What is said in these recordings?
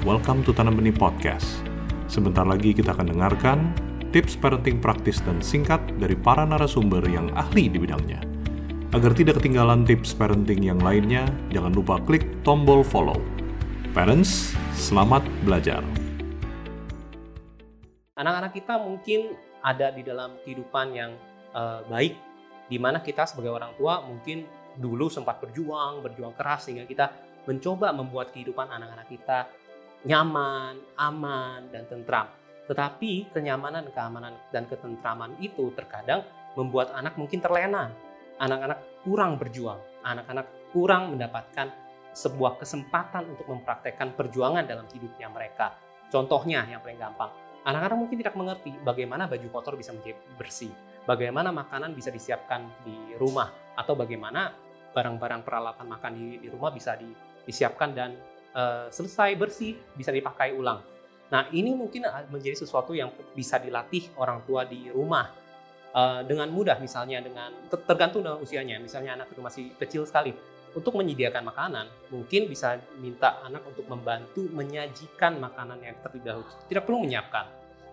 welcome to Tanam Benih Podcast. Sebentar lagi kita akan dengarkan tips parenting praktis dan singkat dari para narasumber yang ahli di bidangnya. Agar tidak ketinggalan tips parenting yang lainnya, jangan lupa klik tombol follow. Parents, selamat belajar. Anak-anak kita mungkin ada di dalam kehidupan yang uh, baik, di mana kita sebagai orang tua mungkin dulu sempat berjuang, berjuang keras sehingga kita mencoba membuat kehidupan anak-anak kita nyaman, aman, dan tentram. Tetapi kenyamanan, keamanan, dan ketentraman itu terkadang membuat anak mungkin terlena. Anak-anak kurang berjuang, anak-anak kurang mendapatkan sebuah kesempatan untuk mempraktekkan perjuangan dalam hidupnya mereka. Contohnya yang paling gampang, anak-anak mungkin tidak mengerti bagaimana baju kotor bisa menjadi bersih, bagaimana makanan bisa disiapkan di rumah, atau bagaimana barang-barang peralatan makan di, rumah bisa di, disiapkan dan uh, selesai bersih bisa dipakai ulang. Nah ini mungkin menjadi sesuatu yang bisa dilatih orang tua di rumah uh, dengan mudah misalnya dengan tergantung dengan usianya. Misalnya anak itu masih kecil sekali untuk menyediakan makanan mungkin bisa minta anak untuk membantu menyajikan makanan yang terlebih dahulu. Tidak perlu menyiapkan.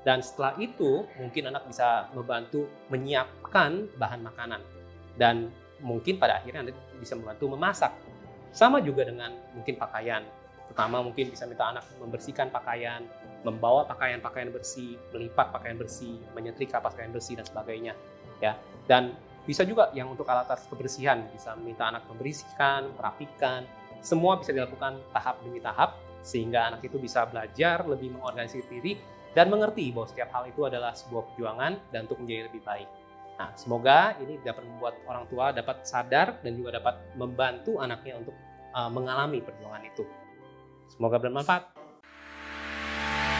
Dan setelah itu mungkin anak bisa membantu menyiapkan bahan makanan dan mungkin pada akhirnya anda bisa membantu memasak. Sama juga dengan mungkin pakaian Pertama mungkin bisa minta anak membersihkan pakaian, membawa pakaian-pakaian bersih, melipat pakaian bersih, menyetrika pakaian bersih dan sebagainya. Ya. Dan bisa juga yang untuk alat-alat kebersihan bisa minta anak membersihkan, merapikan. Semua bisa dilakukan tahap demi tahap sehingga anak itu bisa belajar lebih mengorganisir diri dan mengerti bahwa setiap hal itu adalah sebuah perjuangan dan untuk menjadi lebih baik. Nah, semoga ini dapat membuat orang tua dapat sadar dan juga dapat membantu anaknya untuk uh, mengalami perjuangan itu. Semoga bermanfaat.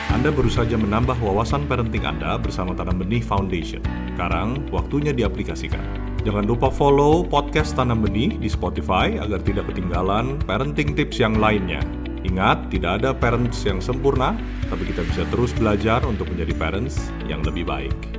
Anda baru saja menambah wawasan parenting Anda bersama Tanam Benih Foundation. Sekarang, waktunya diaplikasikan. Jangan lupa follow podcast Tanam Benih di Spotify agar tidak ketinggalan parenting tips yang lainnya. Ingat, tidak ada parents yang sempurna, tapi kita bisa terus belajar untuk menjadi parents yang lebih baik.